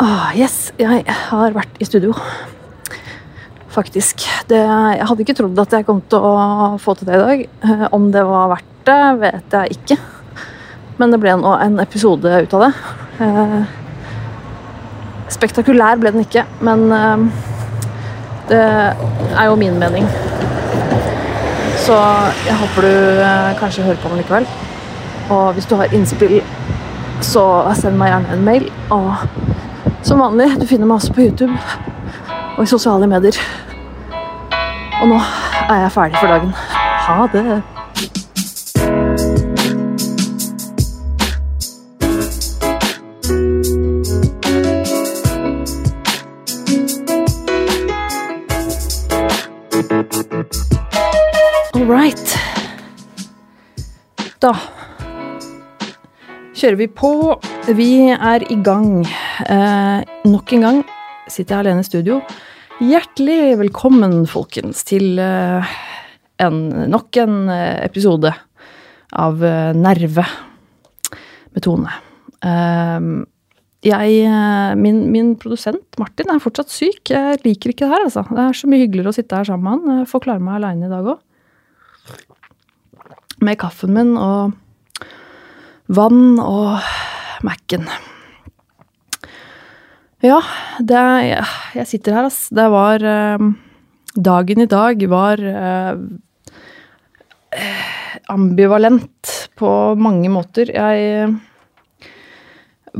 Ah, yes, jeg har vært i studio. Faktisk. Det, jeg hadde ikke trodd at jeg kom til å få til det i dag. Eh, Om det var verdt det, vet jeg ikke. Men det ble nå en episode ut av det. Eh, Spektakulær ble den ikke, men eh, det er jo min mening. Så jeg håper du eh, kanskje hører på den likevel. Og hvis du har innspill, så send meg gjerne en mail. Og som vanlig, du finner meg også på YouTube og i sosiale medier. Og nå er jeg ferdig for dagen. Ha det. All right. Da kjører vi på. Vi er i gang. Eh, nok en gang sitter jeg alene i studio. Hjertelig velkommen, folkens, til eh, en, nok en eh, episode av eh, Nerve med Tone. Eh, jeg, eh, min, min produsent Martin er fortsatt syk. Jeg liker ikke det her, altså. Det er så mye hyggeligere å sitte her sammen med han. Jeg får klare meg aleine i dag òg. Med kaffen min og vann og Mac-en. Ja, det jeg sitter her, ass. Det var eh, Dagen i dag var eh, ambivalent på mange måter. Jeg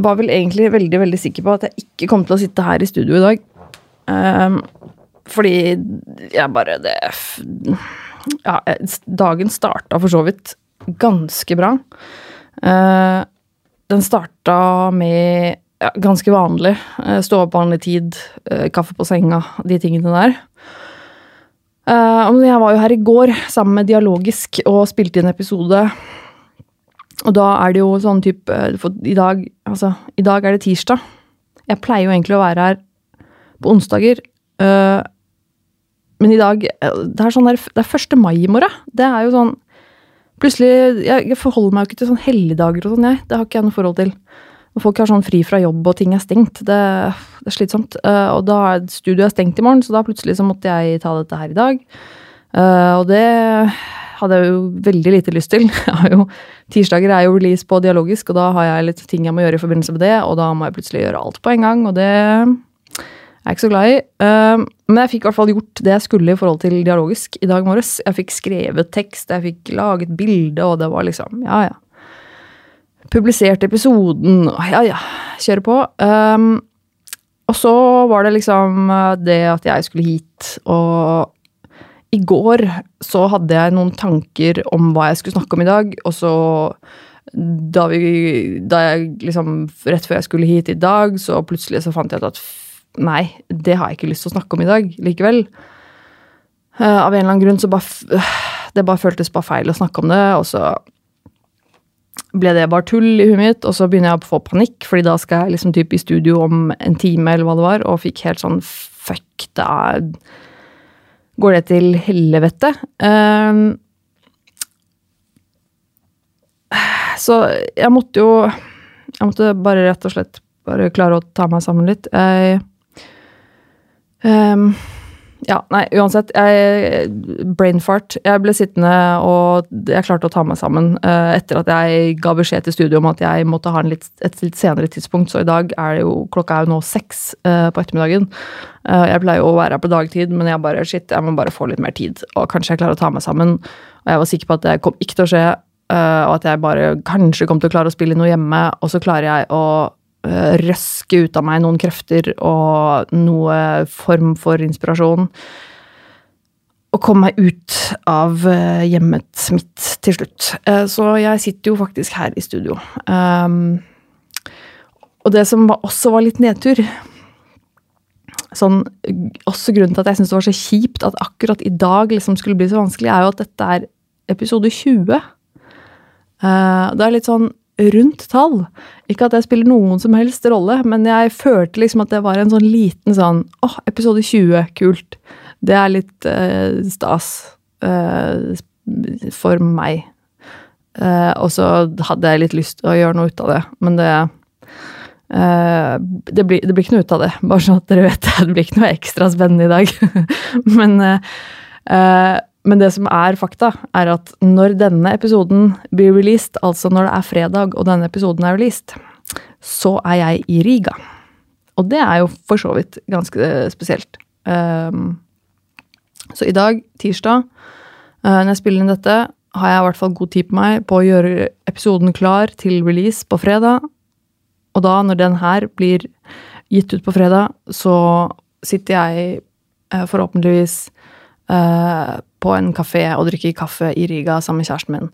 var vel egentlig veldig, veldig sikker på at jeg ikke kom til å sitte her i studio i dag. Eh, fordi jeg bare Det Ja, dagen starta for så vidt ganske bra. Eh, den starta med ja, ganske vanlig. Eh, Stå opp vanlig tid, eh, kaffe på senga, de tingene der. Eh, jeg var jo her i går sammen med Dialogisk og spilte inn episode. Og da er det jo sånn type i dag, altså, i dag er det tirsdag. Jeg pleier jo egentlig å være her på onsdager. men i dag Det er sånn der, det er 1. mai i morgen. Det er jo sånn Plutselig jeg forholder meg jo ikke til sånn helligdager og sånn, jeg. Det har ikke jeg noe forhold til. Når folk har sånn fri fra jobb og ting er stengt. Det, det er slitsomt. Uh, og da er studioet er stengt i morgen, så da plutselig så måtte jeg ta dette her i dag. Uh, og det hadde jeg jo veldig lite lyst til. Jo, tirsdager er jo release på Dialogisk, og da har jeg litt ting jeg må gjøre i forbindelse med det, og da må jeg plutselig gjøre alt på en gang, og det er jeg ikke så glad i. Eh, men jeg fikk i hvert fall gjort det jeg skulle i forhold til Dialogisk i dag morges. Jeg fikk skrevet tekst, jeg fikk laget bilde, og det var liksom Ja, ja publisert episoden, ja ja, kjøre på. Um, og så var det liksom det at jeg skulle hit, og i går så hadde jeg noen tanker om hva jeg skulle snakke om i dag, og så da, vi, da jeg liksom Rett før jeg skulle hit i dag, så plutselig så fant jeg ut at nei, det har jeg ikke lyst til å snakke om i dag likevel. Uh, av en eller annen grunn så bare Det bare føltes bare feil å snakke om det, og så ble det bare tull i huet mitt, og så begynner jeg å få panikk, fordi da skal jeg liksom typ i studio om en time, eller hva det var, og fikk helt sånn fuck, da går det til helvete. Um, så jeg måtte jo Jeg måtte bare rett og slett bare klare å ta meg sammen litt. Jeg um, ja, nei, uansett. Jeg, brain fart. Jeg ble sittende, og jeg klarte å ta meg sammen uh, etter at jeg ga beskjed til studio om at jeg måtte ha litt, et litt senere tidspunkt. Så i dag er det jo Klokka er jo nå seks uh, på ettermiddagen. Uh, jeg pleier jo å være her på dagtid, men jeg bare shit, jeg må bare få litt mer tid. Og kanskje jeg klarer å ta meg sammen. Og jeg var sikker på at det kom ikke til å skje, og at jeg bare kanskje kom til å klare å spille noe hjemme, og så klarer jeg å røske ut av meg noen krefter og noe form for inspirasjon. Og komme meg ut av hjemmet mitt til slutt. Så jeg sitter jo faktisk her i studio. Um, og det som også var litt nedtur sånn, Også grunnen til at jeg syns det var så kjipt at akkurat i dag liksom skulle bli så vanskelig, er jo at dette er episode 20. Uh, det er litt sånn rundt tall. Ikke at jeg spiller noen som helst rolle, men jeg følte liksom at det var en sånn liten sånn åh, oh, episode 20, kult. Det er litt uh, stas uh, for meg. Uh, og så hadde jeg litt lyst til å gjøre noe ut av det, men det eh, det, blir, det, blir, ikke noe ut av det, bare sånn at dere vet det. Det blir ikke noe ekstra spennende i dag. men, eh, men det som er fakta, er at når denne episoden blir released, altså når det er fredag og denne episoden er released, så er jeg i Riga. Og det er jo for så vidt ganske spesielt. Um, så i dag, tirsdag, uh, når jeg spiller inn dette, har jeg i hvert fall god tid på meg på å gjøre episoden klar til release på fredag. Og da, når den her blir gitt ut på fredag, så sitter jeg uh, forhåpentligvis på en kafé og drikker kaffe i Riga sammen med kjæresten min.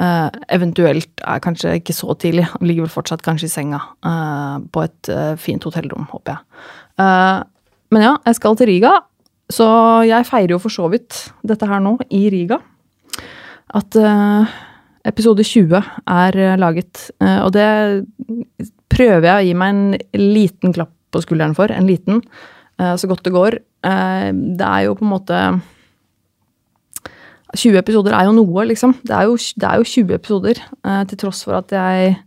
Uh, eventuelt er kanskje ikke så tidlig, ligger vel fortsatt kanskje i senga uh, på et uh, fint hotellrom, håper jeg. men ja, jeg skal til Riga, så jeg feirer jo for så vidt dette her nå, i Riga. At episode 20 er laget. og det prøver jeg å gi meg en liten klapp på skulderen for. En liten, så godt det går. det er jo på en måte 20 episoder er jo noe, liksom. Det er jo, det er jo 20 episoder, eh, til tross for at jeg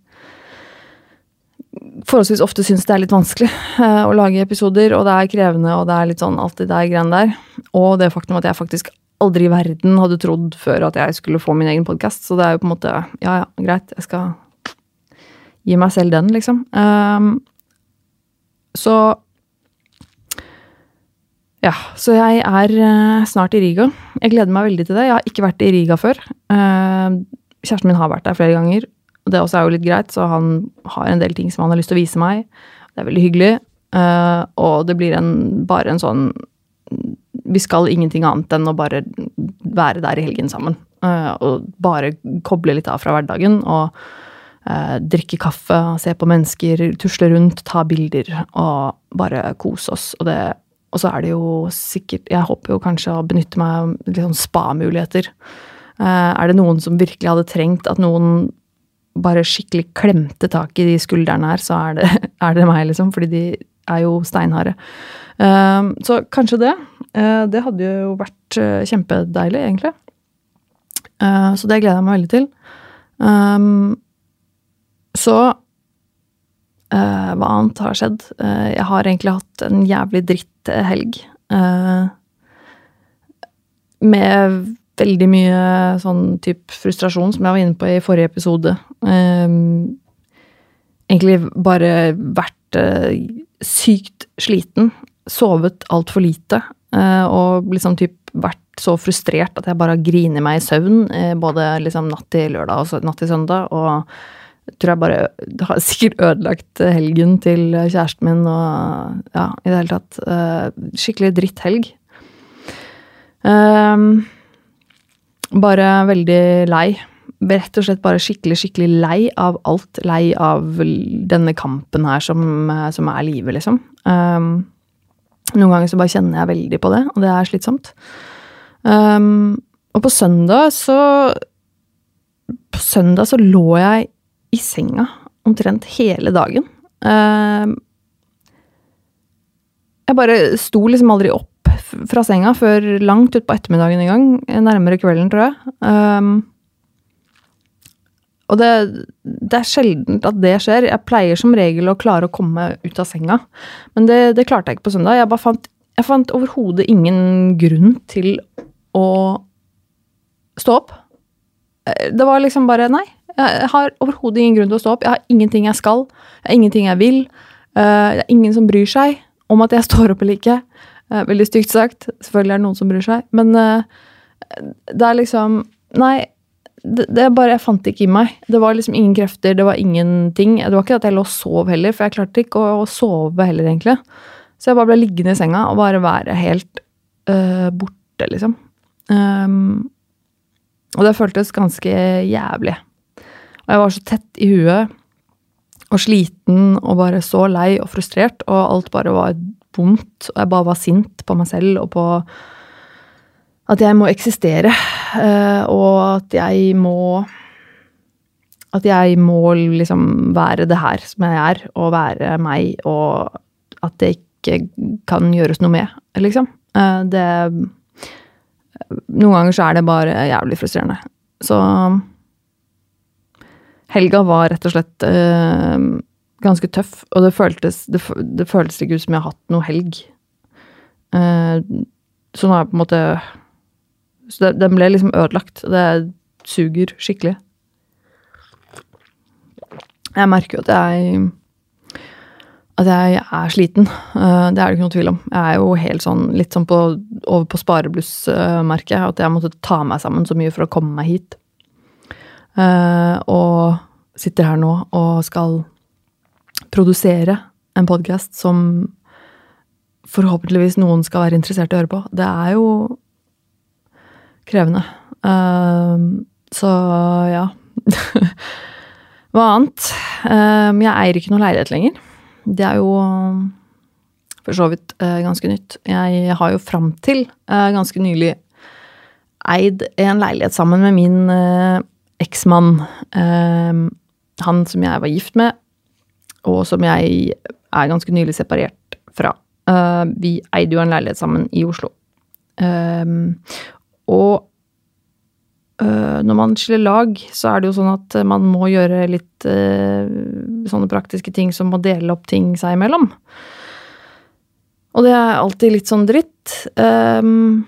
forholdsvis ofte syns det er litt vanskelig eh, å lage episoder, og det er krevende, og det er litt sånn alt det der greiene der. Og det faktum at jeg faktisk aldri i verden hadde trodd før at jeg skulle få min egen podkast. Så det er jo på en måte Ja, ja, greit, jeg skal gi meg selv den, liksom. Um, så ja, så jeg er uh, snart i Riga. Jeg gleder meg veldig til det. Jeg har ikke vært i Riga før. Uh, kjæresten min har vært der flere ganger. Det også er jo litt greit, så han har en del ting som han har lyst til å vise meg. Det er veldig hyggelig. Uh, og det blir en, bare en sånn Vi skal ingenting annet enn å bare være der i helgen sammen. og bare koble litt av fra hverdagen. og drikke kaffe, se på mennesker, tusle rundt, ta bilder og bare kose oss. Og det og så er det jo sikkert Jeg håper jo kanskje å benytte meg av litt sånn spa-muligheter. Eh, er det noen som virkelig hadde trengt at noen bare skikkelig klemte tak i de skuldrene her, så er det, er det meg, liksom. Fordi de er jo steinharde. Eh, så kanskje det. Eh, det hadde jo vært kjempedeilig, egentlig. Så det gleder jeg meg veldig til. Så hva annet har skjedd? Uh, jeg har egentlig hatt en jævlig dritthelg. Uh, med veldig mye sånn type frustrasjon, som jeg var inne på i forrige episode. egentlig bare vært sykt sliten. Sovet altfor lite. og liksom typ vært så frustrert at jeg bare har grinet meg i søvn. både liksom natt til lørdag og natt til søndag. og tror jeg bare Det har sikkert ødelagt helgen til kjæresten min og Ja, i det hele tatt. Uh, skikkelig dritthelg. Um, bare veldig lei. Rett og slett bare skikkelig, skikkelig lei av alt. Lei av denne kampen her som, som er livet, liksom. Um, noen ganger så bare kjenner jeg veldig på det, og det er slitsomt. Um, og på søndag så På søndag så lå jeg i senga omtrent hele dagen. Uh, jeg bare sto liksom aldri opp fra senga før langt utpå ettermiddagen en gang. Nærmere kvelden, tror jeg. Um, og det, det, er sjeldent at det skjer. Jeg pleier som regel å klare å komme ut av senga. Men det, det klarte jeg ikke på søndag. Jeg bare fant, jeg fant overhodet ingen grunn til å stå opp. Eh, det var liksom bare Nei, jeg har overhodet ingen grunn til å stå opp. Jeg har ingenting jeg skal. Jeg har ingenting jeg vil. Eh, det er ingen som bryr seg om at jeg står opp eller ikke. Eh, veldig stygt sagt. Selvfølgelig er det noen som bryr seg. Men eh, det er liksom Nei, det, det bare Jeg fant det ikke i meg. Det var liksom ingen krefter, det var ingenting. Det var ikke at jeg lå og sov heller, for jeg klarte ikke å, å sove heller, egentlig. Så jeg bare ble liggende i senga og bare være helt øh, borte, liksom. Um, og det føltes ganske jævlig. Og jeg var så tett i huet og sliten og bare så lei og frustrert, og alt bare var vondt. Og jeg bare var sint på meg selv og på at jeg må eksistere, eh, og at jeg må At jeg må liksom være det her som jeg er, og være meg, og at det ikke kan gjøres noe med, liksom. Eh, det Noen ganger så er det bare jævlig frustrerende. Så Helga var rett og slett uh, ganske tøff, og det føltes, det, det føltes ikke ut som jeg har hatt noe helg. Uh, så nå er jeg på en måte Så det, den ble liksom ødelagt. Det suger skikkelig. Jeg merker jo at jeg at jeg er sliten. Uh, det er det ikke noe tvil om. Jeg er jo helt sånn, litt sånn på, over på sparebluss-merket. At jeg måtte ta meg sammen så mye for å komme meg hit. Uh, og sitter her nå og skal produsere en podkast som forhåpentligvis noen skal være interessert i å høre på. Det er jo krevende. Uh, så ja. Hva annet? jeg eier ikke noe leilighet lenger. Det er jo for så vidt ganske nytt. Jeg har jo fram til ganske nylig eid en leilighet sammen med min eksmann. han som jeg var gift med, og som jeg er ganske nylig separert fra. vi eide jo en leilighet sammen i Oslo. og Eh, når man skiller lag, så er det jo sånn at man må gjøre litt sånne praktiske ting som å dele opp ting seg imellom. Og det er alltid litt sånn dritt. Um,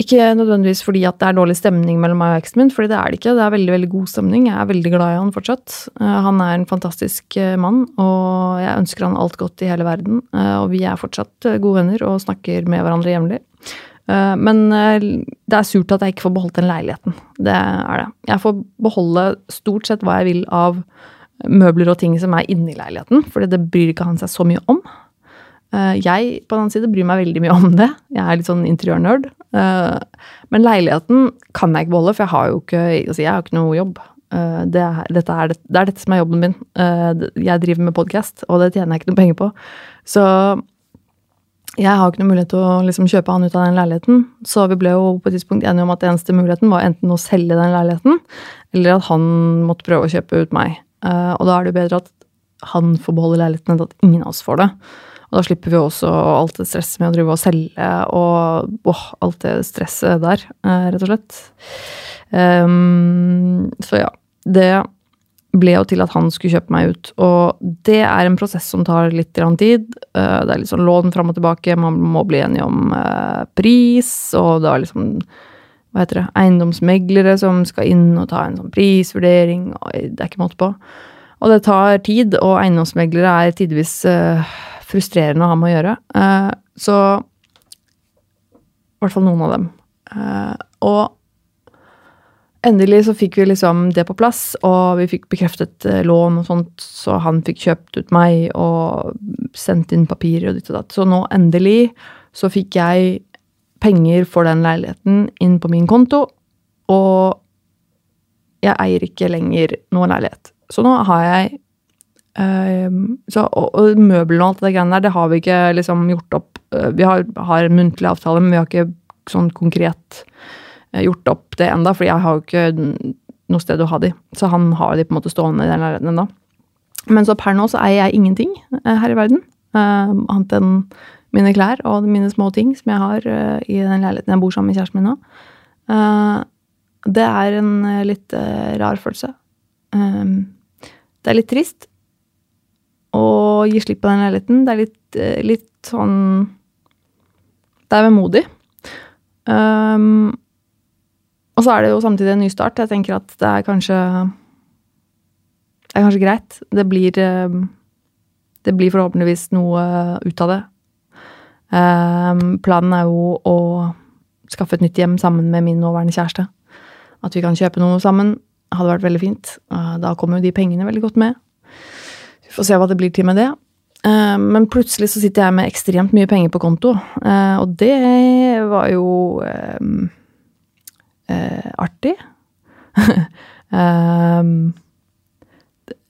ikke nødvendigvis fordi at det er dårlig stemning mellom meg og eksen min, fordi det er det ikke. Det er veldig veldig god stemning. Jeg er veldig glad i han fortsatt. Uh, han er en fantastisk mann, og jeg ønsker han alt godt i hele verden. og vi er fortsatt gode venner og snakker med hverandre jevnlig. Eh, men eh, det er surt at jeg ikke får beholdt den leiligheten. Det er det. Jeg får beholde stort sett hva jeg vil av møbler og ting som er inni leiligheten, for det bryr ikke han seg så mye om. Eh, jeg på den annen side bryr meg veldig mye om det. Jeg er litt sånn interiørnerd. Men leiligheten kan jeg ikke beholde, for jeg har jo ikke, altså jeg har ikke noe jobb. Det er, dette er, det er dette som er jobben min. Jeg driver med podkast, og det tjener jeg ikke noe penger på. Så jeg har ikke noe mulighet til å liksom kjøpe han ut av den leiligheten, så vi ble jo på et tidspunkt enige om at eneste muligheten var enten å selge den leiligheten, eller at han måtte prøve å kjøpe ut meg. Og da er det jo bedre at han får beholde leiligheten enn at ingen av oss får det. Og da slipper vi også alt det stresset med å drive og selge og åh, alt det stresset der, uh, rett og slett. Um, så ja. Det ble jo til at han skulle kjøpe meg ut. Og det er en prosess som tar litt tid. Eh, det er litt sånn lån fram og tilbake, man må bli enige om eh, pris, og det er liksom hva heter det, eiendomsmeglere som skal inn og ta en sånn prisvurdering. og Det er ikke måte på. Og det tar tid, og eiendomsmeglere er tidvis uh, frustrerende å ha med å gjøre. Uh, så I hvert fall noen av dem. Uh, og Endelig så fikk vi liksom det på plass, og vi fikk bekreftet eh, lån og sånt, så han fikk kjøpt ut meg og sendt inn papirer og ditt og datt. Så nå endelig så fikk jeg penger for den leiligheten inn på min konto, og jeg eier ikke lenger noen leilighet. Så nå har jeg så, og, og møblene og alt det greiene der, det har vi ikke liksom gjort opp. Eh, vi har, har en muntlig avtale, men vi har ikke sånn konkret Eh, gjort opp det enda, for jeg har jo ikke noe sted å ha de. Så han har de på en måte stående i den leiligheten ennå. Men så per nå så eier jeg ingenting eh, her i verden. Uh, annet enn mine klær og mine små ting som jeg har i den leiligheten jeg bor sammen med kjæresten min nå. Uh, det er en litt rar følelse. det er litt trist å gi slipp på den leiligheten. Det er litt, litt sånn Det er vemodig. Um, og så er det jo samtidig en ny start. Jeg tenker at det er kanskje Det er kanskje greit. Det blir eh, Det blir forhåpentligvis noe ut av det. Um, planen er jo å skaffe et nytt hjem sammen med min nåværende kjæreste. At vi kan kjøpe noe sammen. Hadde vært veldig fint. Uh, da kommer jo de pengene veldig godt med. Får se hva det blir til med det. Uh, men plutselig så sitter jeg med ekstremt mye penger på konto, uh, og det var jo eh, artig. um,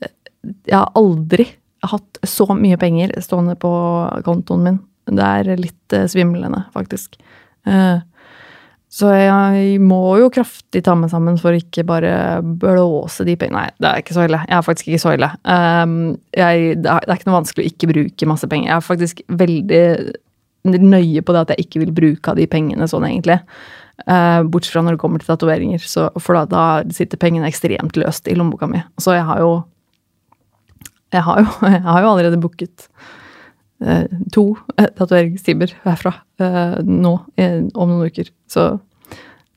jeg har aldri hatt så mye penger stående på kontoen min. Det er litt eh, svimlende, faktisk. Uh, så jeg må jo kraftig ta meg sammen for ikke bare blåse de pengene. Nei, det er ikke så ille. Jeg er faktisk ikke så ille. Um, jeg, det, er, ikke noe vanskelig å ikke bruke masse penger. Jeg er faktisk veldig nøye på det at jeg ikke vil bruke av de pengene sånn, egentlig. Uh, bortsett fra når det kommer til tatoveringer, for da, da, sitter pengene ekstremt løst i lommeboka mi. Så jeg har jo Jeg har jo, jeg har jo allerede booket to eh, tatoveringstimer herfra eh, nå eh, om noen uker. Så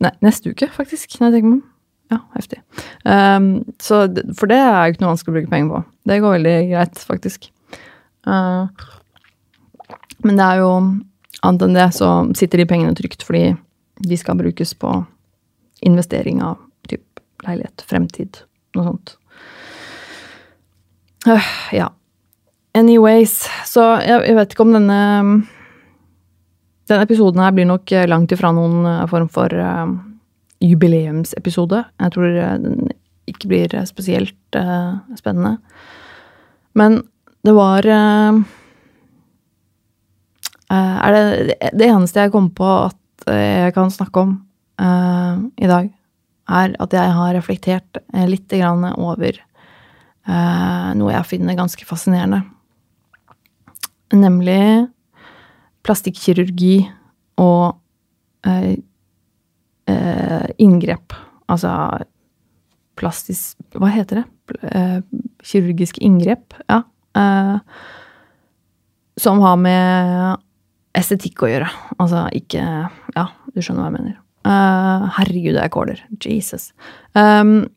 Nei, neste uke, faktisk, når jeg tenker meg om. Ja, heftig. Um, så, for det er jo ikke noe vanskelig å bruke penger på. Det går veldig greit, faktisk. Uh, men det er jo annet enn det, så sitter de pengene trygt fordi de skal brukes på investering av typ leilighet, fremtid, noe sånt. Øh, ja. Anyways, så jeg, jeg vet ikke om denne Denne episoden her blir nok eh, langt ifra noen eh, form for uh, jubileumsepisode. Jeg tror den ikke blir spesielt uh, spennende. Men det var uh, Er det det eneste jeg kom på at jeg kan snakke om i dag, er at jeg har reflektert litt over noe jeg finner ganske fascinerende. Nemlig plastikkirurgi og eh, eh, inngrep. Altså plastisk Hva heter det? Eh, kirurgiske inngrep, ja. Eh, som har med estetikk å gjøre. Altså ikke Ja, du skjønner hva jeg mener. Eh, herregud, jeg kåler. Jesus. Um,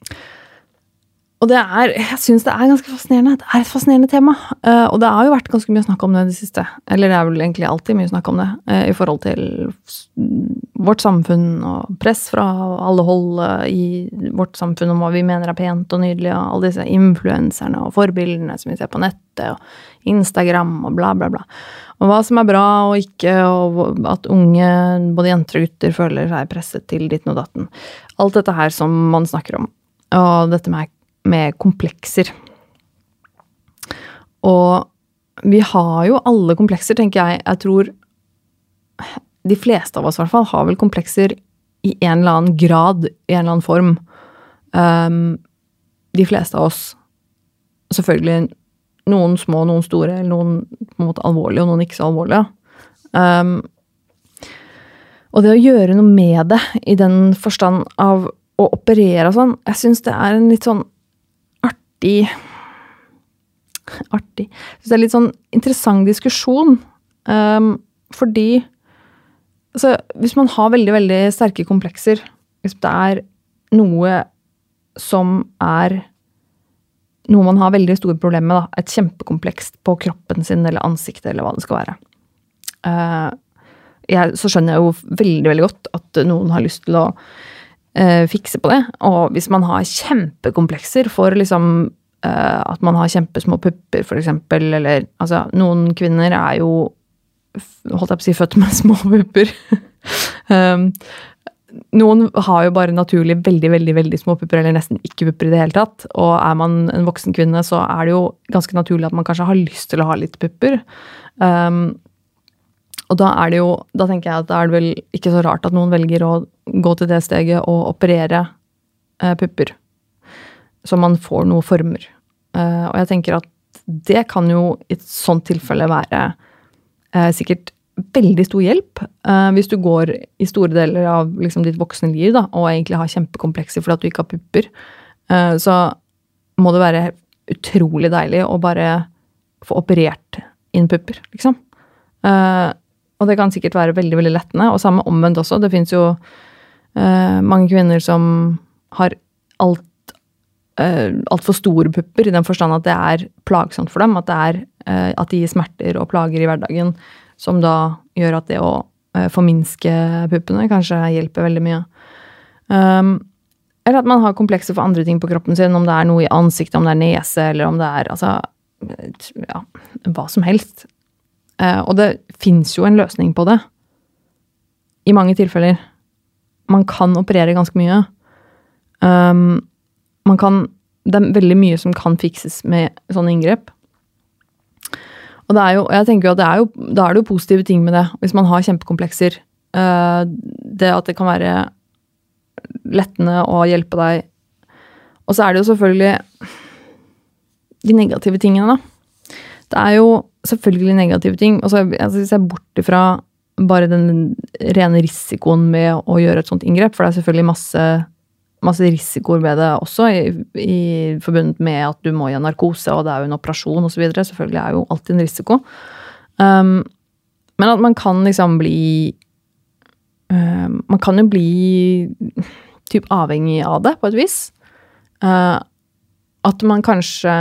og det er, jeg syns det er ganske fascinerende. Det er et fascinerende tema. Uh, og det har jo vært ganske mye snakk om det i det siste. Eller det er vel egentlig alltid mye snakk om det. uh, I forhold til vårt samfunn og press fra alle hold eh, i vårt samfunn om hva vi mener er pent og nydelig, og alle disse influenserne og forbildene som vi ser på nettet, og Instagram og bla, bla, bla. Og hva som er bra og ikke, og at unge, både jenter og gutter, føler seg presset til ditten og datten. Alt dette her som man snakker om. Og dette med, med komplekser. Og vi har jo alle komplekser, tenker jeg. Jeg tror de fleste av oss i hvert fall har vel komplekser i en eller annen grad, i en eller annen form. Um, de fleste av oss. Selvfølgelig noen små, noen store, noen på en måte alvorlige, og noen ikke så alvorlige. Um, og det å gjøre noe med det, i den forstand av å operere og sånn, jeg syns det er en litt sånn artig Artig. Synes det er litt sånn interessant diskusjon. Um, fordi altså, hvis man har veldig, veldig sterke komplekser, hvis det er noe som er noe man har veldig store problemer med, da, et kjempekompleks på kroppen sin eller ansiktet eller hva det skal være. uh, jeg, så skjønner jeg jo veldig, veldig godt at noen har lyst til å eh, fikse på det. Og hvis man har kjempekomplekser for liksom eh, at man har kjempesmå pupper, eksempel, eller altså Noen kvinner er jo holdt jeg på å si født med små pupper. um, noen har jo bare naturlig veldig veldig, veldig små pupper, eller nesten ikke pupper i det hele tatt. Og er man en voksen kvinne, så er det jo ganske naturlig at man kanskje har lyst til å ha litt pupper. Um, og da er det jo, da tenker jeg at da er det vel ikke så rart at noen velger å gå til det steget og operere eh, pupper. Så man får noen former. Eh, og jeg tenker at det kan jo i et sånt tilfelle være eh, sikkert veldig stor hjelp. eh, hvis du går i store deler av liksom, ditt voksne liv da, og egentlig har kjempekomplekser fordi at du ikke har pupper, eh, så må det være utrolig deilig å bare få operert inn pupper, liksom. Eh, og det kan sikkert være veldig veldig lettende. Og samme omvendt også. Det fins jo eh, mange kvinner som har alt uh, altfor store pupper, i den forstand at det er plagsomt for dem. At, er, eh, at de gir smerter og plager i hverdagen, som da gjør at det å eh, forminske puppene kanskje hjelper veldig mye. Um, eller at man har komplekser for andre ting på kroppen sin, om det er noe i ansiktet, om det er nese, eller om det er altså ja, hva som helst. Eh, og det fins jo en løsning på det. I mange tilfeller. Man kan operere ganske mye. Um, man kan Det er veldig mye som kan fikses med sånne inngrep. Og det er jo, jeg tenker jo at det er jo, da er det jo positive ting med det, hvis man har kjempekomplekser. Eh, det at det kan være lettende å hjelpe deg. Og så er det jo selvfølgelig de negative tingene, da. Det er jo selvfølgelig negative ting. Og så altså, hvis jeg bort ifra bare den rene risikoen med å gjøre et sånt inngrep, for det er selvfølgelig masse masse risikoer ved det også, i, i forbundet med at du må i en narkose, og det er jo en operasjon osv. Selvfølgelig er jo alltid en risiko. Um, men at man kan liksom bli um, Man kan jo bli typ avhengig av det, på et vis. Uh, at man kanskje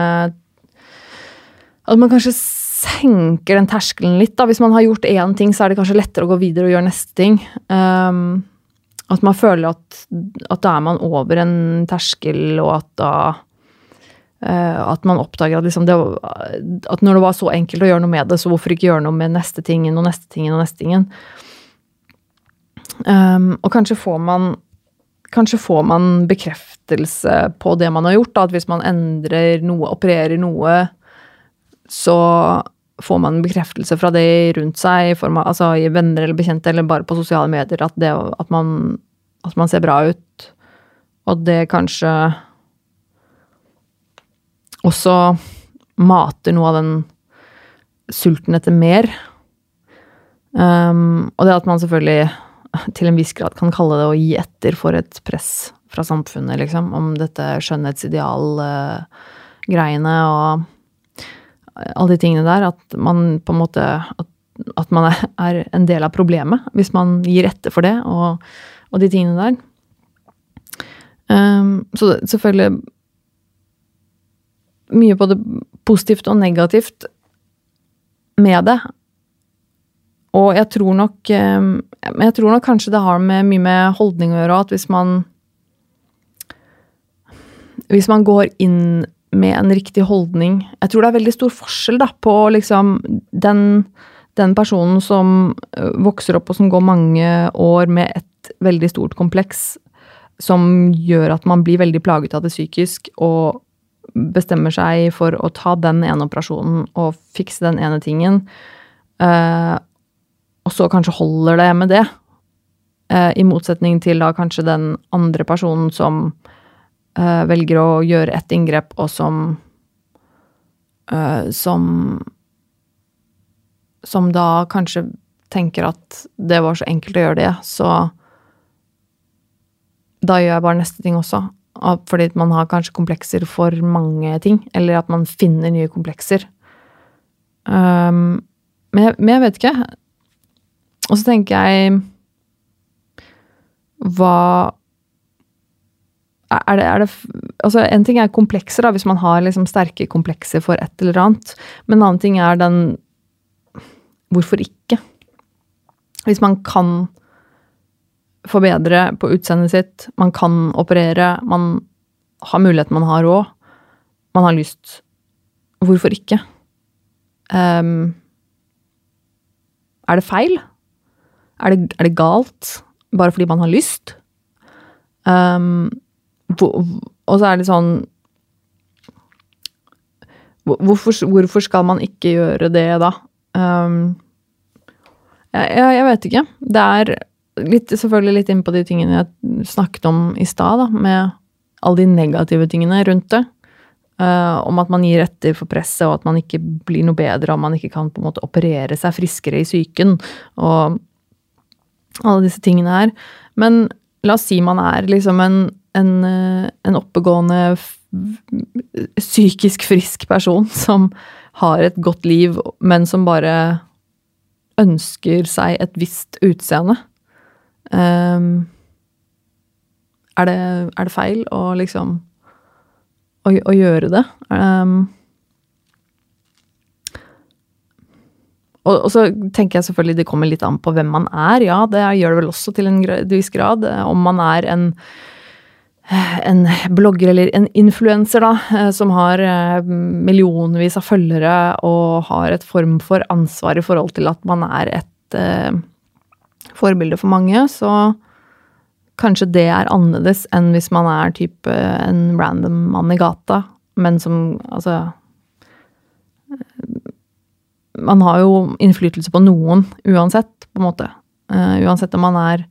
At man kanskje senker den terskelen litt. da. Hvis man har gjort én ting, så er det kanskje lettere å gå videre og gjøre neste ting. Um, at man føler at, at, da er man over en terskel, og at da uh, At man oppdager at, liksom det, at når det var så enkelt å gjøre noe med det, så hvorfor ikke gjøre noe med neste tingen og neste tingen og neste tingen? Um, og kanskje får man Kanskje får man bekreftelse på det man har gjort. Da, at hvis man endrer noe, opererer noe, så får man bekreftelse fra det rundt seg, i form av altså, venner eller bekjente, eller bare på sosiale medier, at, det, at, man, at man ser bra ut. Og det kanskje også mater noe av den sulten etter mer. Um, og det at man selvfølgelig til en viss grad kan kalle det å gi etter for et press fra samfunnet, liksom, om dette skjønnhetsideal-greiene uh, og alle de tingene der, at man på en måte At, at man er, en del av problemet hvis man gir etter for det, og, og de tingene der. Um, så selvfølgelig Mye både positivt og negativt med det. Og jeg tror nok um, Jeg tror nok kanskje det har med, mye med holdning å gjøre, at hvis man hvis man går inn med en riktig holdning. Jeg tror det er veldig stor forskjell da, på liksom den, den personen som vokser opp og som går mange år med et veldig stort kompleks, som gjør at man blir veldig plaget av det psykisk, og bestemmer seg for å ta den ene operasjonen og fikse den ene tingen, uh, og så kanskje holder det med det. Uh, I motsetning til da kanskje den andre personen som velger å gjøre et inngrep, og som uh, Som Som da kanskje tenker at det var så enkelt å gjøre det, så da gjør jeg bare neste ting også. Fordi man har kanskje komplekser for mange ting, eller at man finner nye komplekser. Um, men, jeg, men jeg vet ikke. Og så tenker jeg Hva er det, er det, altså En ting er komplekser, da, hvis man har liksom sterke komplekser for et eller annet. Men en annen ting er den Hvorfor ikke? Hvis man kan forbedre på utseendet sitt, man kan operere, man har muligheten, man har råd, man har lyst Hvorfor ikke? Um, er det feil? Er det, er det, galt bare fordi man har lyst? Um, og så er det sånn Hvorfor, hvorfor, skal man ikke gjøre det, da? Um, jeg, jeg, vet ikke. Det er litt, selvfølgelig litt inn på de tingene jeg snakket om i stad, med alle de negative tingene rundt det. Uh, om at man gir etter for presset, og at man ikke blir noe bedre, og man ikke kan på en måte operere seg friskere i psyken, og alle disse tingene her. Men la oss si man er liksom en en, eh, en oppegående, psykisk frisk person som har et godt liv, men som bare ønsker seg et visst utseende. Um, er, det, er, det, feil å liksom å, å gjøre det? Um, og, og, så tenker jeg selvfølgelig det kommer litt an på hvem man er. Ja, det gjør det vel også til en viss grad. Om man er en en blogger eller en influenser, da, eh, som har eh, millionvis av følgere og har et form for ansvar i forhold til at man er et eh, forbilde for mange, så kanskje det er annerledes enn hvis man er type en random mann i gata, men som altså Man har jo innflytelse på noen uansett, på en måte. Uh, uansett om man er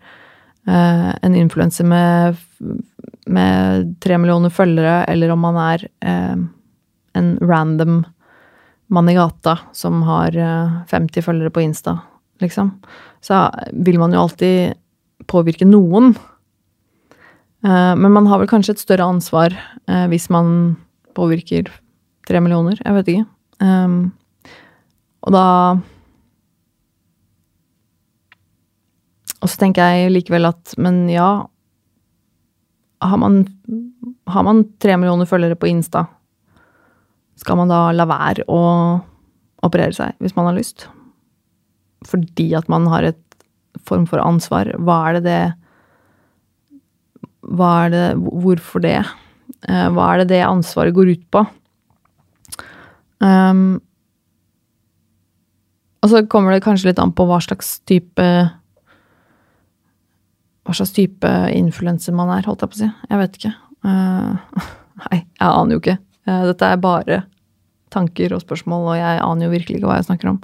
uh, en influenser med med tre millioner følgere, eller om man er eh, en random mann i gata som har eh, 50 følgere på Insta, liksom, så vil man jo alltid påvirke noen. Eh, men man har vel kanskje et større ansvar eh, hvis man påvirker tre millioner. Jeg vet ikke. Um, og da Og så tenker jeg likevel at Men ja, har man, tre millioner følgere på Insta, skal man da la være å operere seg hvis man har lyst? Fordi at man har et form for ansvar. Hva er det det Hva er det Hvorfor det? Eh, hva er det det ansvaret går ut på? Um, og så kommer det kanskje litt an på hva slags type Hva slags type influenser man er, holdt jeg på å si. Jeg vet ikke. Uh, nei, jeg aner jo ikke. Uh, dette er bare tanker og spørsmål, og jeg aner jo virkelig ikke hva jeg snakker om.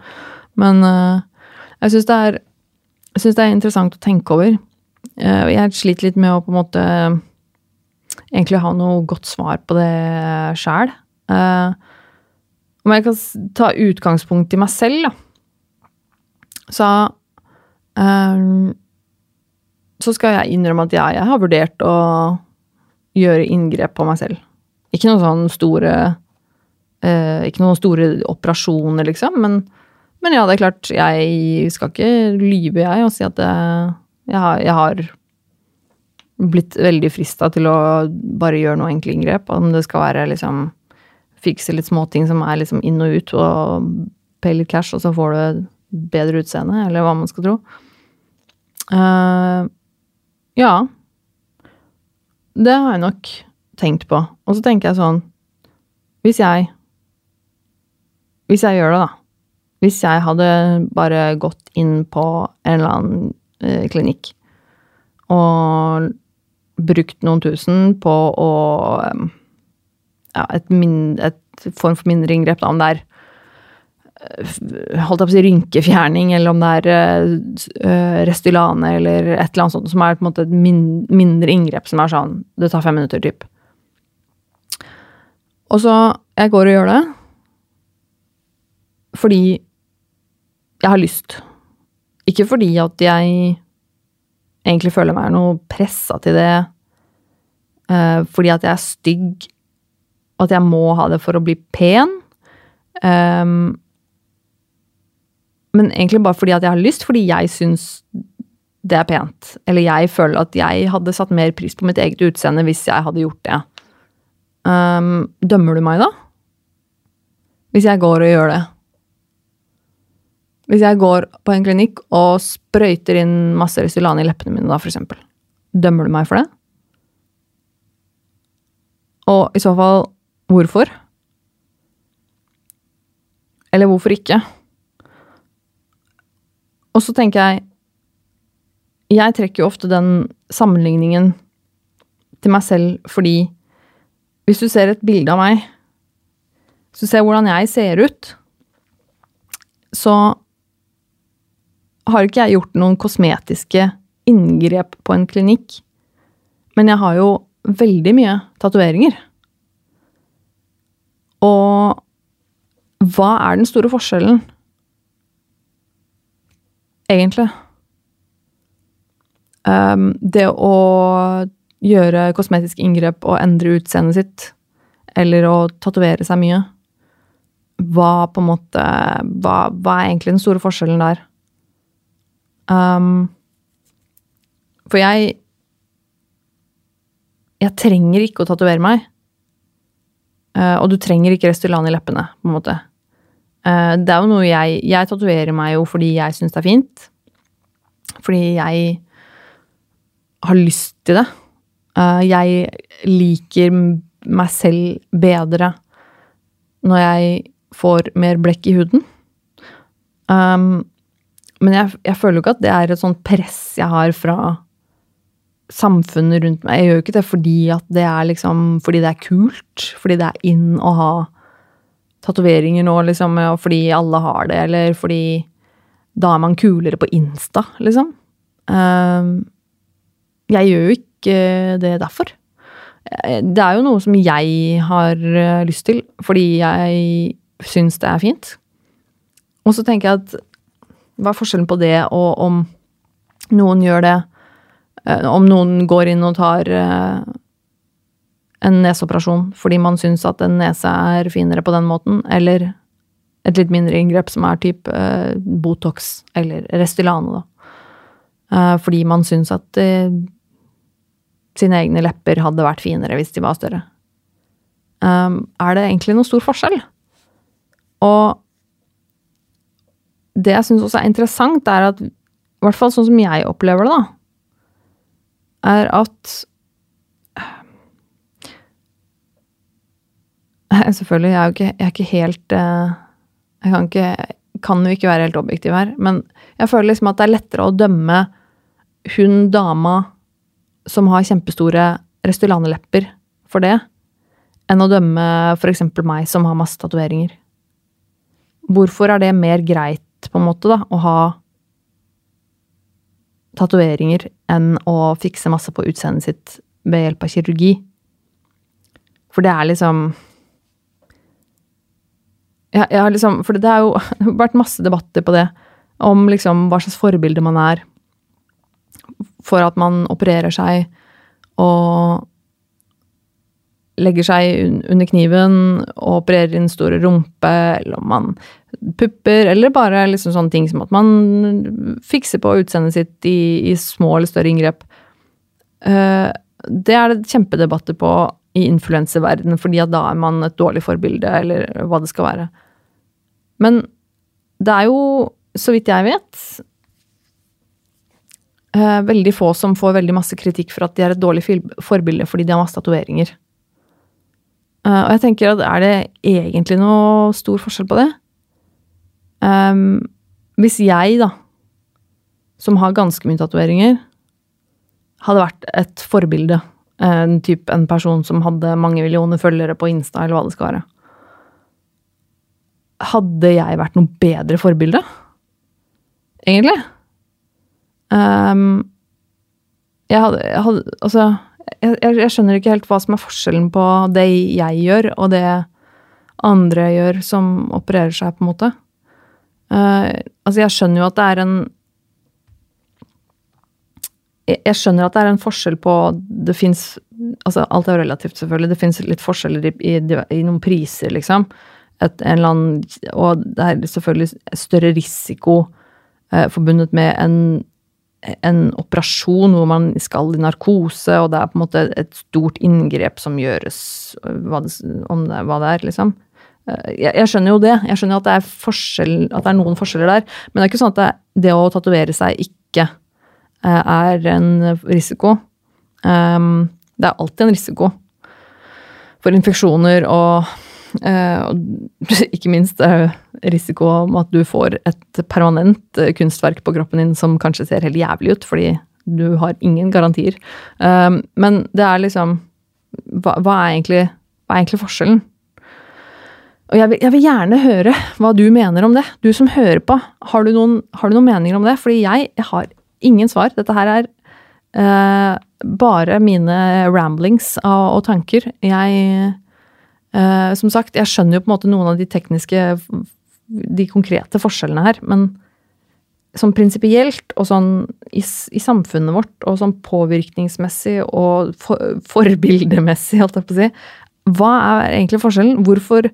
Men uh, jeg syns det, det, er interessant å tenke over. jeg sliter litt med å på en måte egentlig ha noe godt svar på det sjæl. om jeg kan ta utgangspunkt i meg selv, da så Så skal jeg innrømme at jeg, jeg, har vurdert å gjøre inngrep på meg selv. Ikke noen sånn store eh, Ikke noen store operasjoner, liksom, men, men, ja, det er klart, jeg skal ikke lyve, jeg, og si at det, jeg, har, jeg har blitt veldig frista til å bare gjøre noe enkle inngrep. Om det skal være liksom fikse litt småting som er liksom inn og ut, og pay litt cash, og så får du bedre utseende, eller hva man skal tro. Uh, ja. Det har jeg nok tenkt på. Og så tenker jeg sånn Hvis jeg Hvis jeg gjør det, da. Hvis jeg hadde bare gått inn på en eller annen eh, klinikk og brukt noen tusen på å Ja, et, min, et form for mindre inngrep, da, om det er holdt jeg på å si rynkefjerning, eller om det er uh, Restylane eller et eller annet sånt som er på en måte et min, mindre inngrep som er sånn Det tar fem minutter, typ. Og så Jeg går og gjør det fordi jeg har lyst. Ikke fordi at jeg egentlig føler meg noe pressa til det fordi at jeg er stygg, og at jeg må ha det for å bli pen. Um, men egentlig bare fordi at jeg har lyst, fordi jeg syns det er pent. Eller jeg føler at jeg hadde satt mer pris på mitt eget utseende hvis jeg hadde gjort det. Um, dømmer du meg da? Hvis jeg går og gjør det? Hvis jeg går på en klinikk og sprøyter inn masse Restylane i leppene mine, da, for eksempel. Dømmer du meg for det? Og i så fall, hvorfor? Eller hvorfor ikke? Og så tenker jeg Jeg trekker jo ofte den sammenligningen til meg selv fordi hvis du ser et bilde av meg, hvis du ser hvordan jeg ser ut, så har ikke jeg gjort noen kosmetiske inngrep på en klinikk. Men jeg har jo veldig mye tatoveringer. Og hva er den store forskjellen egentlig. Um, det å gjøre kosmetiske inngrep og endre utseendet sitt, eller å tatovere seg mye, hva på en måte hva, hva, er egentlig den store forskjellen der? Um, for jeg Jeg trenger ikke å tatovere meg. Uh, og du trenger ikke Restylane i leppene, på en måte. Eh, det er jo noe jeg Jeg tatoverer meg jo fordi jeg syns det er fint. Fordi jeg har lyst til det. Eh, jeg liker meg selv bedre når jeg får mer blekk i huden. Um, men jeg, jeg, føler jo ikke at det er et sånt press jeg har fra samfunnet rundt meg. Jeg gjør jo ikke det fordi at det er liksom Fordi det er kult. Fordi det er in å ha tatoveringer nå, liksom, fordi alle har det, eller fordi da er man kulere på Insta, liksom. Ehm, jeg gjør jo ikke det derfor. Eh, det er jo noe som jeg har eh, lyst til, fordi jeg syns det er fint. Og så tenker jeg at hva er forskjellen på det og om noen gjør det eh, Om noen går inn og tar en neseoperasjon fordi man syns at en nese er finere på den måten, eller et litt mindre inngrep som er type eh, Botox eller Restylane, da. Eh, fordi man syns at eh, sine egne lepper hadde vært finere hvis de var større. Um, er det egentlig noen stor forskjell? Og det jeg syns også er interessant, er at i hvert fall sånn som jeg opplever det, da, er at Selvfølgelig, jeg er jo ikke, jeg er ikke helt eh, Jeg kan, ikke, kan jo ikke være helt objektiv her, men jeg føler liksom at det er lettere å dømme hun dama som har kjempestore Restylane-lepper for det, enn å dømme f.eks. meg som har masse tatoveringer. Hvorfor er det mer greit, på en måte, da, å ha tatoveringer enn å fikse masse på utseendet sitt ved hjelp av kirurgi? For det er liksom jeg, jeg har liksom, For det har jo vært masse debatter på det, om liksom hva slags forbilde man er for at man opererer seg og legger seg under kniven og opererer inn store rumpe, eller om man pupper, eller bare liksom sånne ting som at man fikser på utseendet sitt i, i, små eller større inngrep. Uh, det er det kjempedebatter på i influenseverdenen, fordi at da er man et dårlig forbilde, eller hva det skal være. Men det er jo, så vidt jeg vet, uh, veldig få som får veldig masse kritikk for at de er et dårlig forbilde fordi de har masse tatoveringer. Uh, og jeg tenker at er det egentlig noe stor forskjell på det? Um, hvis jeg, da, som har ganske mye tatoveringer, hadde vært et forbilde, en, typ, en person som hadde mange millioner følgere på Insta, eller hva det skal være Hadde jeg vært noe bedre forbilde? Egentlig? Um, jeg hadde, jeg hadde Altså, jeg, jeg, skjønner ikke helt hva som er forskjellen på det jeg gjør, og det andre gjør som opererer seg, på en måte. Uh, altså, jeg skjønner jo at det er en jeg skjønner at det er en forskjell på Det fins altså Alt er jo relativt, selvfølgelig. Det fins litt forskjeller i, i, i, noen priser, liksom. Et, en eller annen, og det er selvfølgelig større risiko eh, forbundet med en en operasjon hvor man skal i narkose, og det er på en måte et stort inngrep som gjøres hva det, om det, hva det er, liksom. Eh, jeg, jeg, skjønner jo det. Jeg skjønner at det, at det er noen forskjeller der. Men det er ikke sånn at det, det å tatovere seg ikke er en risiko. Um, det er alltid en risiko for infeksjoner og Eh, ikke minst risiko om at du får et permanent eh, kunstverk på kroppen din som kanskje ser helt jævlig ut, fordi du har ingen garantier. Eh, men det er liksom Hva, hva, er, egentlig, hva er egentlig forskjellen? Og jeg vil, jeg vil, gjerne høre hva du mener om det. Du som hører på. Har du noen, har du noen meninger om det? Fordi jeg, jeg, har ingen svar. Dette her er uh, bare mine ramblings og, og tanker. Jeg Uh, som sagt, jeg skjønner jo på en måte noen av de tekniske, de konkrete forskjellene her, men sånn prinsipielt og sånn i, i, samfunnet vårt, og sånn påvirkningsmessig og for, forbildemessig, holdt jeg på å si, hva er egentlig forskjellen? Hvorfor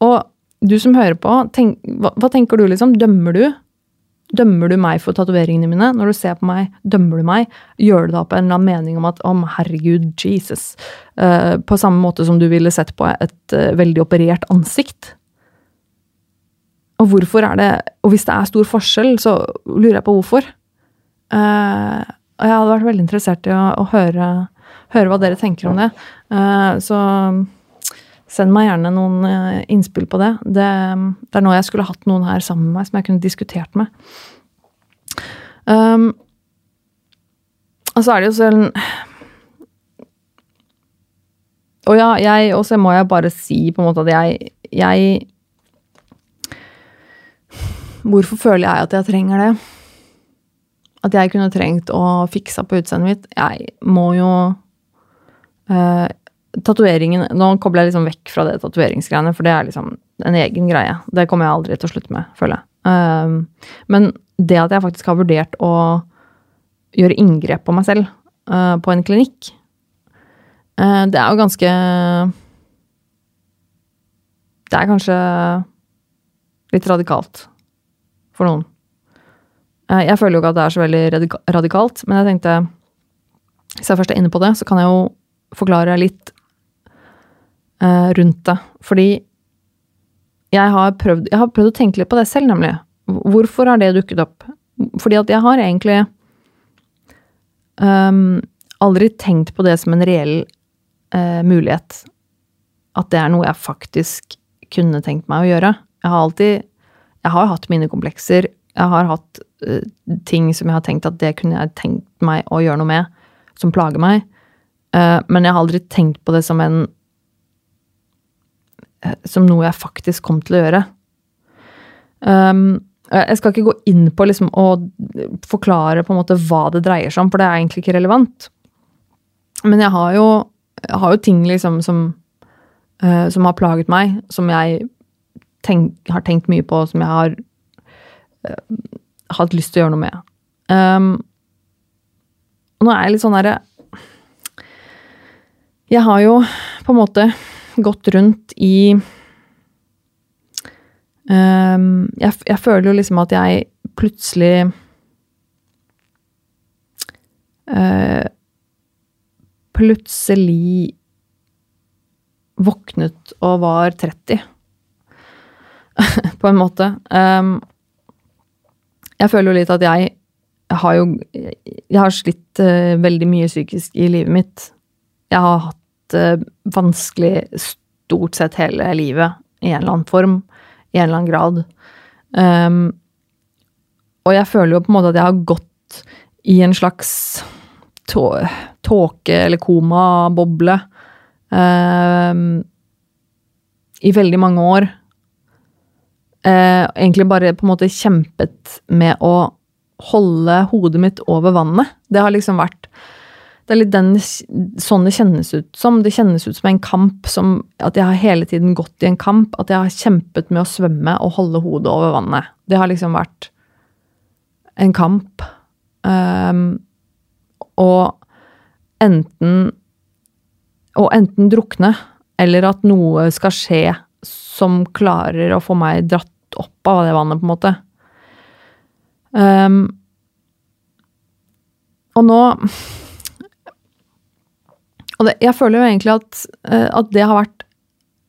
Og du som hører på, tenk, hva, hva tenker du, liksom? Dømmer du Dømmer du meg for tatoveringene mine? Når du ser på meg, dømmer du meg? Gjør du da på en eller annen mening om at om herregud, Jesus uh, På samme måte som du ville sett på et uh, veldig operert ansikt? Og hvorfor er det Og hvis det er stor forskjell, så lurer jeg på hvorfor. Uh, og jeg hadde vært veldig interessert i å, å høre, høre, hva dere tenker om det. så Send meg gjerne noen eh, innspill på det. det. det. er nå jeg skulle hatt noen her sammen med meg som jeg kunne diskutert med. Um, og så er det jo sånn Og ja, jeg Og så må jeg bare si på en måte at jeg, jeg Hvorfor føler jeg at jeg trenger det? At jeg kunne trengt å fikse på utseendet mitt? Jeg må jo uh, tatoveringen Nå kobler jeg liksom vekk fra det tatoveringsgreiene, for det er liksom en egen greie. Det kommer jeg aldri til å slutte med, føler jeg. Um, men det at jeg faktisk har vurdert å gjøre inngrep på meg selv, uh, på en klinikk. uh, det er jo ganske Det er kanskje litt radikalt for noen. Uh, jeg føler jo ikke at det er så veldig radikalt, men jeg tenkte Hvis jeg først er inne på det, så kan jeg jo forklare litt eh, rundt det. Fordi jeg har, prøvd, jeg har prøvd å tenke litt på det selv, nemlig. Hvorfor har det dukket opp? Fordi at jeg har egentlig um, aldri tenkt på det som en reell uh, mulighet. At det er noe jeg faktisk kunne tenkt meg å gjøre. Jeg har alltid Jeg har hatt mine komplekser. Jeg har hatt uh, ting som jeg har tenkt at det kunne jeg tenkt meg å gjøre noe med, som plager meg. Uh, men jeg har aldri tenkt på det som en Som noe jeg faktisk kom til å gjøre. Um, jeg skal ikke gå inn på liksom å forklare på en måte hva det dreier seg om, for det er egentlig ikke relevant. Men jeg har jo, jeg har jo ting liksom som, uh, som har plaget meg, som jeg tenk, har tenkt mye på, som jeg har uh, hatt lyst til å gjøre noe med. Um, nå er jeg litt sånn herre Jeg har jo på en måte gått rundt i um, jeg, jeg føler jo liksom at jeg plutselig uh, Plutselig våknet og var 30 på en måte. Um, jeg føler jo litt at jeg har jo Jeg har slitt uh, veldig mye psykisk i livet mitt. Jeg har hatt det uh, vanskelig stort sett hele livet, i en eller annen form, i en eller annen grad. Um, og jeg føler jo på en måte at jeg har gått i en slags tåke- eller komaboble um, i veldig mange år Uh, egentlig bare på en måte kjempet med å holde hodet mitt over vannet. Det har liksom vært Det den, sånn det kjennes ut som. Det kjennes ut som en kamp, som at jeg har hele tiden gått i en kamp. At jeg har kjempet med å svømme og holde hodet over vannet. Det har liksom vært en kamp. Um, og enten Å enten drukne, eller at noe skal skje som klarer å få meg dratt opp av det vannet, på en måte. Um, og nå Og det, jeg føler jo egentlig at, uh, at det har vært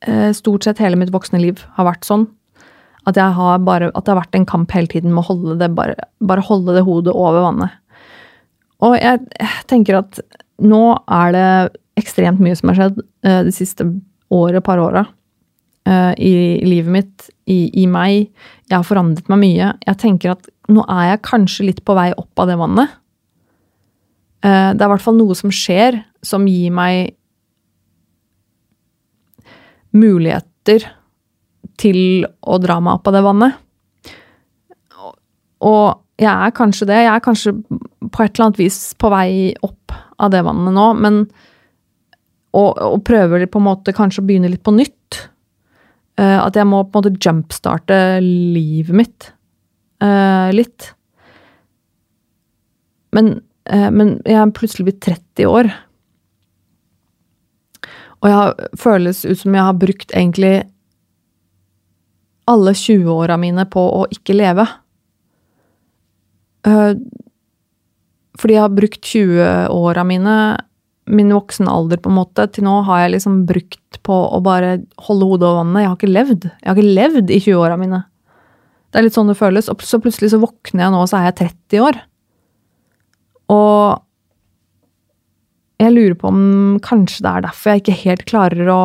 uh, Stort sett hele mitt voksne liv har vært sånn. At, har bare, at det har vært en kamp hele tiden med å holde det, bare, bare holde det hodet over vannet. Og jeg, tenker at nå er det ekstremt mye som har skjedd uh, de siste året, par åra. Uh, i, i livet mitt, i, i, meg. Jeg har forandret meg mye. Jeg tenker at nå er jeg kanskje litt på vei opp av det vannet. Uh, det er i hvert fall noe som skjer, som gir meg muligheter til å dra meg opp av det vannet. Og jeg er kanskje det. Jeg er kanskje på et eller annet vis på vei opp av det vannet nå, men og, og prøver på en måte kanskje å begynne litt på nytt. Uh, at jeg må på en måte jumpstarte livet mitt uh, litt. Men, men jeg er plutselig blitt 30 år. Og jeg føles ut som jeg har brukt egentlig alle 20-åra mine på å ikke leve. fordi jeg har brukt 20-åra mine min voksen alder, på en måte. Til nå har jeg liksom brukt på å bare holde hodet over vannet. Jeg har ikke levd. Jeg har ikke levd i 20-åra mine. Det er litt sånn det føles. Og så plutselig så våkner jeg nå, og så er jeg 30 år. Og jeg lurer på om kanskje det er derfor jeg ikke helt klarer å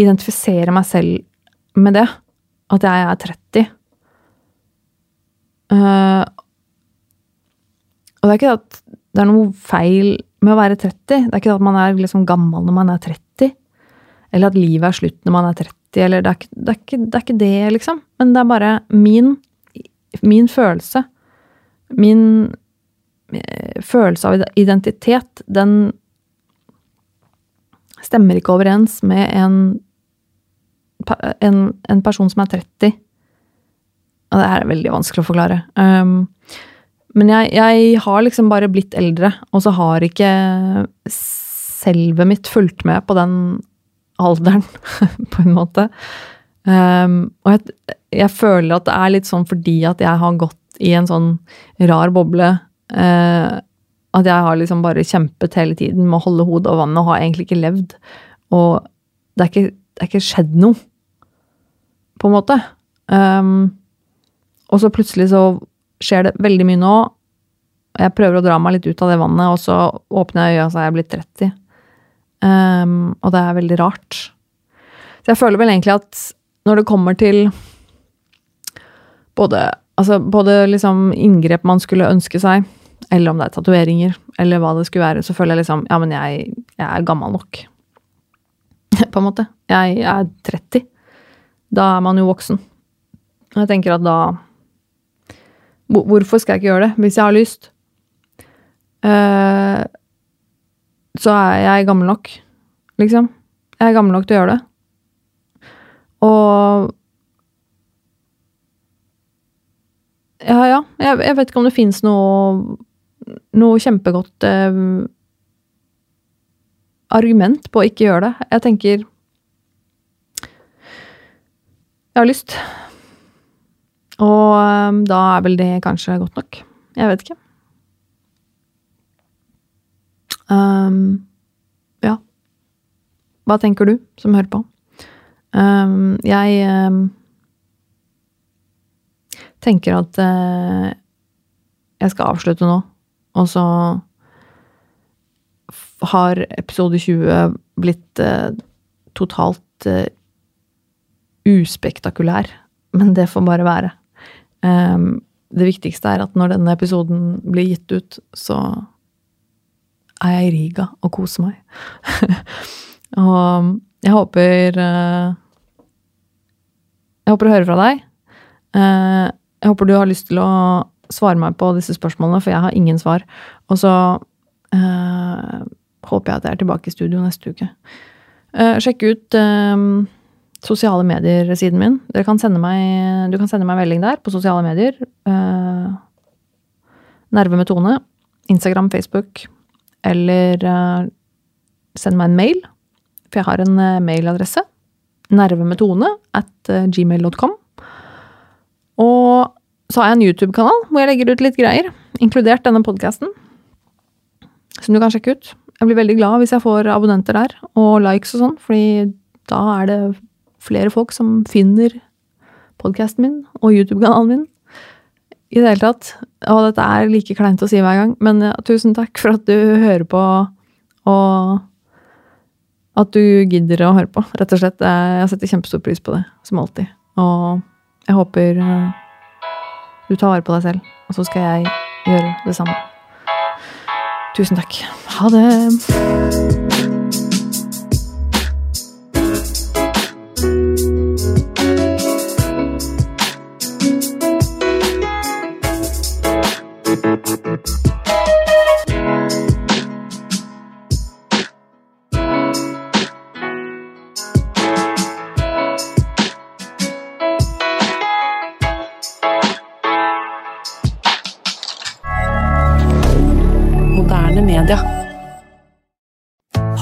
identifisere meg selv med det. At jeg er 30. Uh, og det er ikke at det er noe feil med å være 30. Det er ikke at man er liksom gammel når man er 30. Eller at livet er slutt når man er 30. Eller det er, ikke, det, er ikke, det er ikke det, liksom. Men det er bare min, min følelse. Min eh, følelse av identitet, den stemmer ikke overens med en, en, en person som er 30. Og det her er veldig vanskelig å forklare. Um, men jeg, jeg har liksom bare blitt eldre, og så har ikke selvet mitt fulgt med på den alderen, på en måte. Um, og jeg, jeg, føler at det er litt sånn fordi at jeg har gått i en sånn rar boble. Uh, at jeg har liksom bare kjempet hele tiden med å holde hodet over vannet og har egentlig ikke levd. Og det er ikke, det er ikke skjedd noe, på en måte. Um, og så plutselig så skjer det veldig mye nå. Jeg prøver å dra meg litt ut av det vannet, og så åpner jeg øya så er jeg blitt 30. Um, og det er veldig rart. Så jeg føler vel egentlig at når det kommer til både, altså både liksom inngrep man skulle ønske seg, eller om det er tatoveringer, eller hva det skulle være, så føler jeg liksom Ja, men jeg, jeg er gammel nok. På en måte. Jeg, jeg er 30. Da er man jo voksen. Og jeg tenker at da Hvorfor skal jeg ikke gjøre det, hvis jeg har lyst? Uh, så er jeg gammel nok, liksom. Jeg er gammel nok til å gjøre det. Og Ja, ja. Jeg, jeg vet ikke om det fins noe, noe kjempegodt eh, argument på å ikke gjøre det. Jeg tenker Jeg har lyst. Og um, da er vel det kanskje godt nok. Jeg vet ikke. Um, ja. Hva tenker du, som hører på? Um, jeg um, tenker at eh, jeg skal avslutte nå, og så har episode 20 blitt eh, totalt eh, uspektakulær. Men det får bare være. Um, det viktigste er at når denne episoden blir gitt ut, så er jeg i Riga og koser meg. og jeg håper uh, Jeg håper å høre fra deg. Uh, jeg håper du har lyst til å svare meg på disse spørsmålene, for jeg har ingen svar. Og så uh, håper jeg at jeg er tilbake i studio neste uke. sjekk ut sosiale medier-siden min. Kan meg, du kan sende meg melding der på sosiale medier. Uh, Nerve med Tone. Instagram, Facebook. Eller uh, send meg en mail, for jeg har en uh, mailadresse. Nervemetone at gmail.com. Og så har jeg en YouTube-kanal hvor jeg legger ut litt greier, inkludert denne podkasten, som du kan sjekke ut. Jeg blir veldig glad hvis jeg får abonnenter der, og likes og sånn, fordi da er det flere folk som finner podkasten min og YouTube-kanalen min. I det hele tatt. Og dette er like kleint å si hver gang, men tusen takk for at du hører på, og at du gidder å høre på, rett og slett. Jeg setter kjempestor pris på det, som alltid. Og jeg håper eh, du tar vare på deg selv, og så skal jeg gjøre det samme. Tusen takk. Ha det.